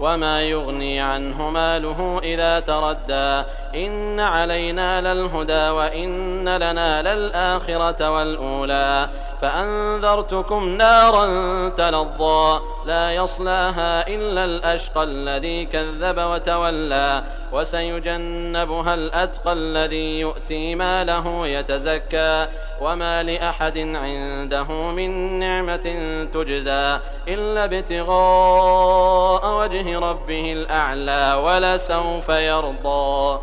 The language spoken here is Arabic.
وما يغني عنه ماله إذا تردى إن علينا للهدى وإن لنا للآخرة والأولى فأنذرتكم نارا تلظى لا يصلاها إلا الأشقى الذي كذب وتولى وسيجنبها الأتقى الذي يؤتي ماله يتزكى وما لأحد عنده من نعمة تجزى إلا ابتغاء وجه ربه الأعلى ولسوف يرضى